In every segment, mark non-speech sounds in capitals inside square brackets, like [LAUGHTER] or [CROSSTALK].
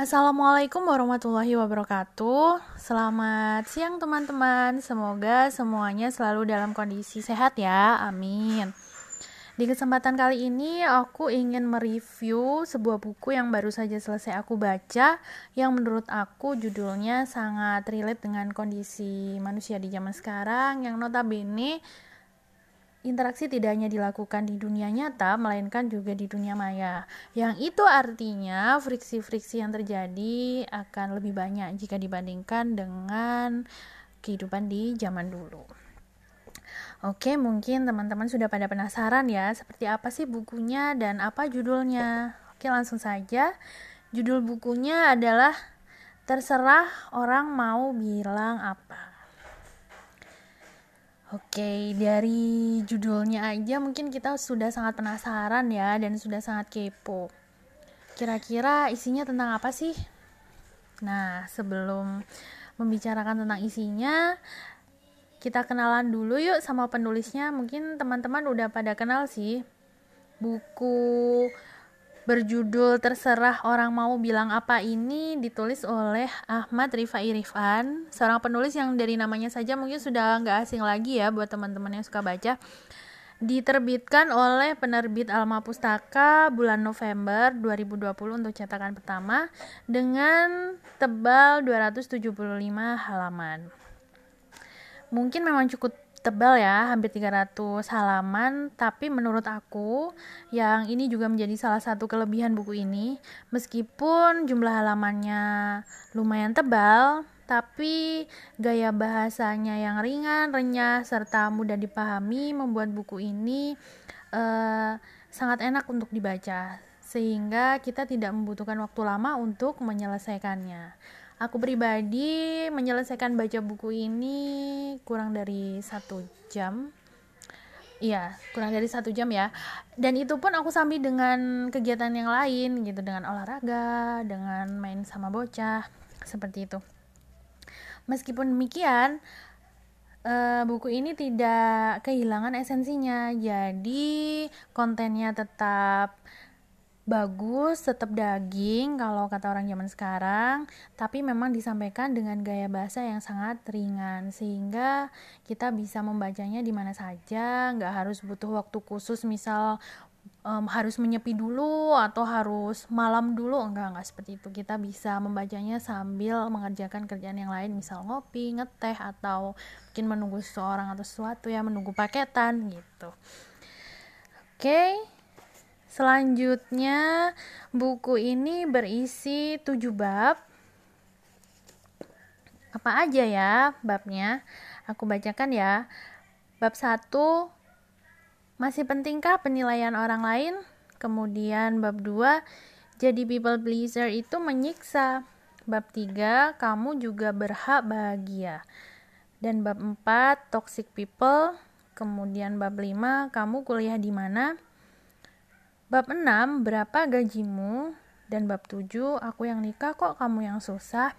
Assalamualaikum warahmatullahi wabarakatuh. Selamat siang teman-teman. Semoga semuanya selalu dalam kondisi sehat ya. Amin. Di kesempatan kali ini aku ingin mereview sebuah buku yang baru saja selesai aku baca yang menurut aku judulnya sangat relate dengan kondisi manusia di zaman sekarang yang notabene interaksi tidak hanya dilakukan di dunia nyata, melainkan juga di dunia maya. Yang itu artinya friksi-friksi yang terjadi akan lebih banyak jika dibandingkan dengan kehidupan di zaman dulu. Oke, mungkin teman-teman sudah pada penasaran ya, seperti apa sih bukunya dan apa judulnya. Oke, langsung saja. Judul bukunya adalah Terserah Orang Mau Bilang Apa. Oke, dari judulnya aja mungkin kita sudah sangat penasaran ya dan sudah sangat kepo. Kira-kira isinya tentang apa sih? Nah, sebelum membicarakan tentang isinya, kita kenalan dulu yuk sama penulisnya. Mungkin teman-teman udah pada kenal sih buku berjudul Terserah Orang Mau Bilang Apa ini ditulis oleh Ahmad Rifai Rifan, seorang penulis yang dari namanya saja mungkin sudah nggak asing lagi ya buat teman-teman yang suka baca. Diterbitkan oleh penerbit Alma Pustaka bulan November 2020 untuk cetakan pertama dengan tebal 275 halaman. Mungkin memang cukup tebal ya, hampir 300 halaman, tapi menurut aku yang ini juga menjadi salah satu kelebihan buku ini, meskipun jumlah halamannya lumayan tebal, tapi gaya bahasanya yang ringan, renyah, serta mudah dipahami membuat buku ini uh, sangat enak untuk dibaca, sehingga kita tidak membutuhkan waktu lama untuk menyelesaikannya aku pribadi menyelesaikan baca buku ini kurang dari satu jam Iya, kurang dari satu jam ya. Dan itu pun aku sambil dengan kegiatan yang lain gitu, dengan olahraga, dengan main sama bocah, seperti itu. Meskipun demikian, uh, buku ini tidak kehilangan esensinya, jadi kontennya tetap bagus, tetap daging kalau kata orang zaman sekarang, tapi memang disampaikan dengan gaya bahasa yang sangat ringan sehingga kita bisa membacanya di mana saja, nggak harus butuh waktu khusus misal um, harus menyepi dulu atau harus malam dulu enggak enggak seperti itu kita bisa membacanya sambil mengerjakan kerjaan yang lain misal ngopi ngeteh atau mungkin menunggu seseorang atau sesuatu ya menunggu paketan gitu oke okay. Selanjutnya, buku ini berisi tujuh bab. Apa aja ya babnya? Aku bacakan ya. Bab 1, masih pentingkah penilaian orang lain? Kemudian bab 2, jadi people pleaser itu menyiksa. Bab 3, kamu juga berhak bahagia. Dan bab 4, toxic people. Kemudian bab 5, kamu kuliah di mana? Bab 6, berapa gajimu? Dan bab 7, aku yang nikah kok kamu yang susah?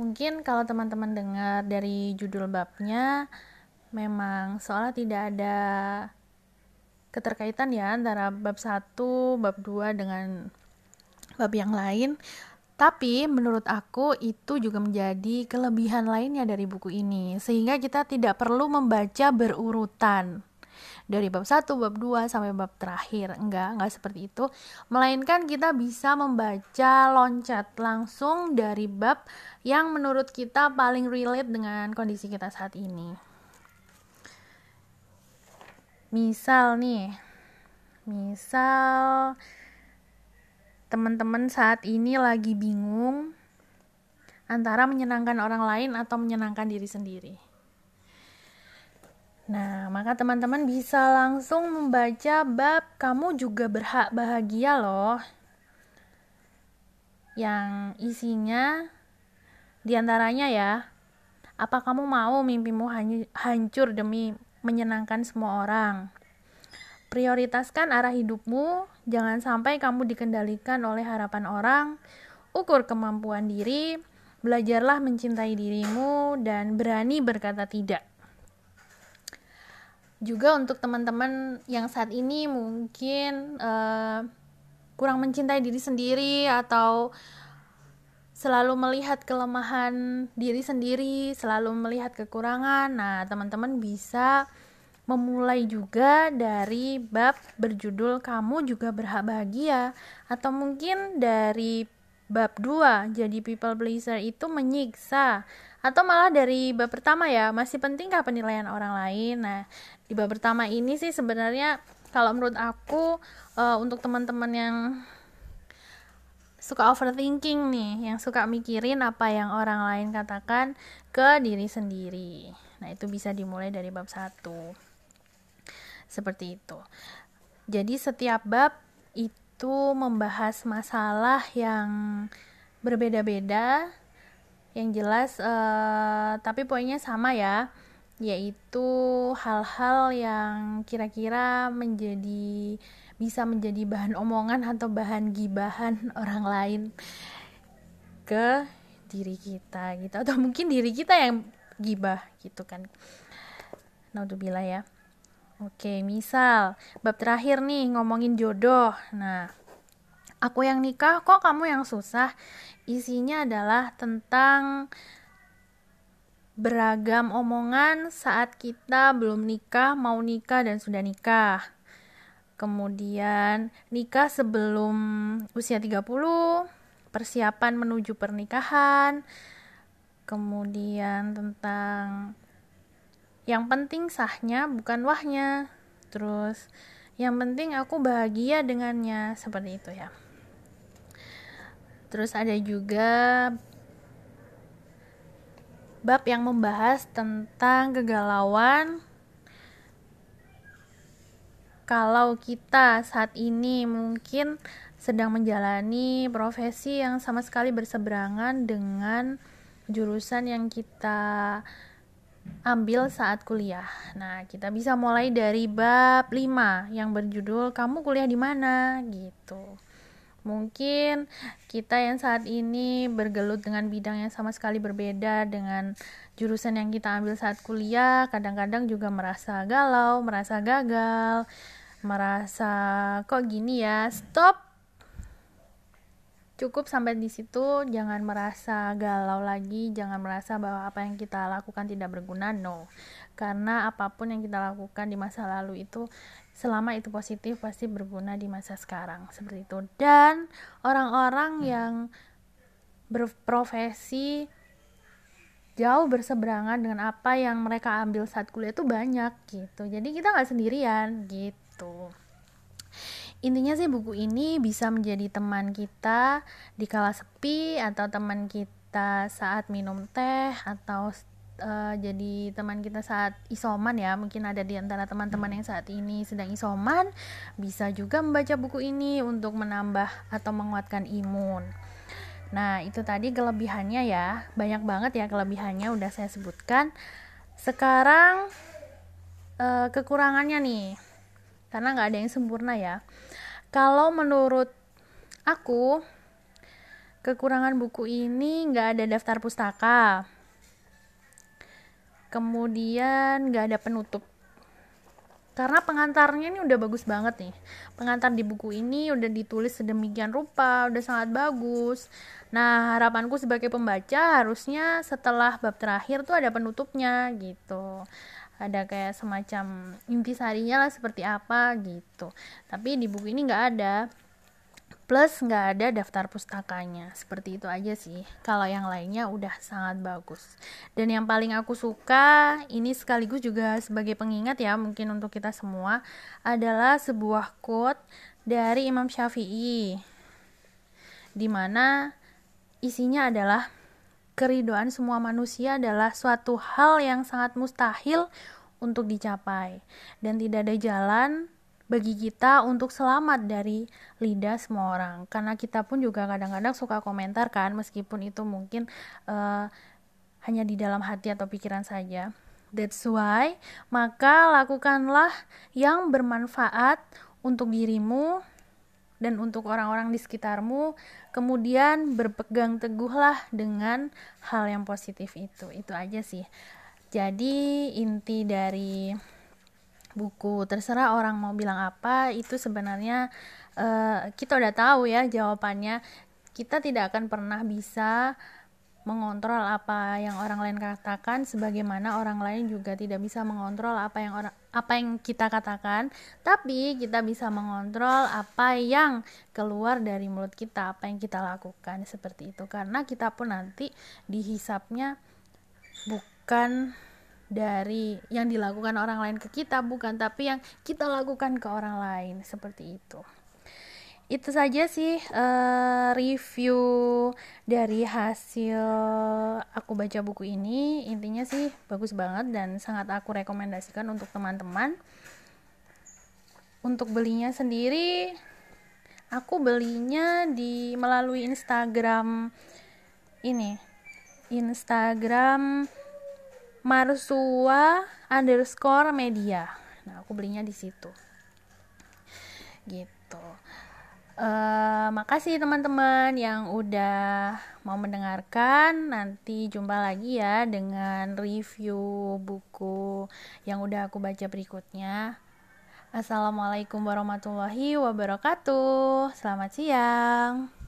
Mungkin kalau teman-teman dengar dari judul babnya, memang seolah tidak ada keterkaitan ya antara bab 1, bab 2 dengan bab yang lain. Tapi menurut aku itu juga menjadi kelebihan lainnya dari buku ini, sehingga kita tidak perlu membaca berurutan dari bab 1, bab 2 sampai bab terakhir. Enggak, enggak seperti itu. Melainkan kita bisa membaca loncat langsung dari bab yang menurut kita paling relate dengan kondisi kita saat ini. Misal nih, misal teman-teman saat ini lagi bingung antara menyenangkan orang lain atau menyenangkan diri sendiri. Nah, maka teman-teman bisa langsung membaca bab kamu juga berhak bahagia loh. Yang isinya di antaranya ya, apa kamu mau mimpimu hancur demi menyenangkan semua orang? Prioritaskan arah hidupmu, jangan sampai kamu dikendalikan oleh harapan orang. Ukur kemampuan diri, belajarlah mencintai dirimu, dan berani berkata tidak juga untuk teman-teman yang saat ini mungkin uh, kurang mencintai diri sendiri atau selalu melihat kelemahan diri sendiri, selalu melihat kekurangan. Nah, teman-teman bisa memulai juga dari bab berjudul kamu juga berhak bahagia. Atau mungkin dari bab 2 jadi people pleaser itu menyiksa. Atau malah dari bab pertama ya masih pentingkah penilaian orang lain? Nah di bab pertama ini sih sebenarnya kalau menurut aku uh, untuk teman-teman yang suka overthinking nih, yang suka mikirin apa yang orang lain katakan ke diri sendiri. Nah, itu bisa dimulai dari bab 1. Seperti itu. Jadi setiap bab itu membahas masalah yang berbeda-beda yang jelas uh, tapi poinnya sama ya yaitu hal-hal yang kira-kira menjadi bisa menjadi bahan omongan atau bahan gibahan [LAUGHS] orang lain ke diri kita gitu. Atau mungkin diri kita yang gibah gitu kan. Naudzubillah ya. Oke misal bab terakhir nih ngomongin jodoh. Nah aku yang nikah kok kamu yang susah? Isinya adalah tentang beragam omongan saat kita belum nikah, mau nikah dan sudah nikah. Kemudian nikah sebelum usia 30, persiapan menuju pernikahan, kemudian tentang yang penting sahnya bukan wahnya, terus yang penting aku bahagia dengannya, seperti itu ya. Terus ada juga bab yang membahas tentang kegalauan kalau kita saat ini mungkin sedang menjalani profesi yang sama sekali berseberangan dengan jurusan yang kita ambil saat kuliah. Nah, kita bisa mulai dari bab 5 yang berjudul kamu kuliah di mana gitu. Mungkin kita yang saat ini bergelut dengan bidang yang sama sekali berbeda dengan jurusan yang kita ambil saat kuliah, kadang-kadang juga merasa galau, merasa gagal, merasa kok gini ya? Stop cukup sampai di situ jangan merasa galau lagi jangan merasa bahwa apa yang kita lakukan tidak berguna no. Karena apa pun yang kita lakukan di masa lalu itu selama itu positif pasti berguna di masa sekarang seperti itu. Dan orang-orang yang berprofesi jauh berseberangan dengan apa yang mereka ambil saat kuliah itu banyak gitu. Jadi kita nggak sendirian gitu gitu. Intinya sih buku ini bisa menjadi teman kita di kala sepi atau teman kita saat minum teh atau uh, jadi teman kita saat isoman ya. Mungkin ada di antara teman-teman yang saat ini sedang isoman bisa juga membaca buku ini untuk menambah atau menguatkan imun. Nah itu tadi kelebihannya ya. Banyak banget ya kelebihannya udah saya sebutkan. Sekarang uh, kekurangannya nih karena nggak ada yang sempurna ya. Kalau menurut aku kekurangan buku ini nggak ada daftar pustaka. Kemudian nggak ada penutup. Karena pengantarnya ini udah bagus banget nih. Pengantar di buku ini udah ditulis sedemikian rupa udah sangat bagus. Nah harapanku sebagai pembaca harusnya setelah bab terakhir tuh ada penutupnya gitu ada kayak semacam intisarinya lah seperti apa gitu. Tapi di buku ini nggak ada. Plus nggak ada daftar pustakanya. Seperti itu aja sih. Kalau yang lainnya udah sangat bagus. Dan yang paling aku suka ini sekaligus juga sebagai pengingat ya mungkin untuk kita semua adalah sebuah quote dari Imam Syafi'i. Di mana isinya adalah keridoan semua manusia adalah suatu hal yang sangat mustahil untuk dicapai. Dan tidak ada jalan bagi kita untuk selamat dari lidah semua orang. Karena kita pun juga kadang-kadang suka komentar kan meskipun itu mungkin uh, hanya di dalam hati atau pikiran saja. That's why maka lakukanlah yang bermanfaat untuk dirimu dan untuk orang-orang di sekitarmu kemudian berpegang teguhlah dengan hal yang positif itu. Itu aja sih. Jadi inti dari buku terserah orang mau bilang apa itu sebenarnya uh, kita udah tahu ya jawabannya. Kita tidak akan pernah bisa mengontrol apa yang orang lain katakan sebagaimana orang lain juga tidak bisa mengontrol apa yang orang apa yang kita katakan tapi kita bisa mengontrol apa yang keluar dari mulut kita apa yang kita lakukan seperti itu. Karena kita pun nanti dihisapnya bukan dari yang dilakukan orang lain ke kita bukan tapi yang kita lakukan ke orang lain seperti itu itu saja sih uh, review dari hasil aku baca buku ini. Intinya sih bagus banget dan sangat aku rekomendasikan untuk teman-teman. Untuk belinya sendiri aku belinya di melalui Instagram ini. Instagram Marsua underscore media. Nah aku belinya di situ. Gitu Uh, makasih teman-teman yang udah mau mendengarkan. Nanti jumpa lagi ya dengan review buku yang udah aku baca berikutnya. Assalamualaikum warahmatullahi wabarakatuh. Selamat siang.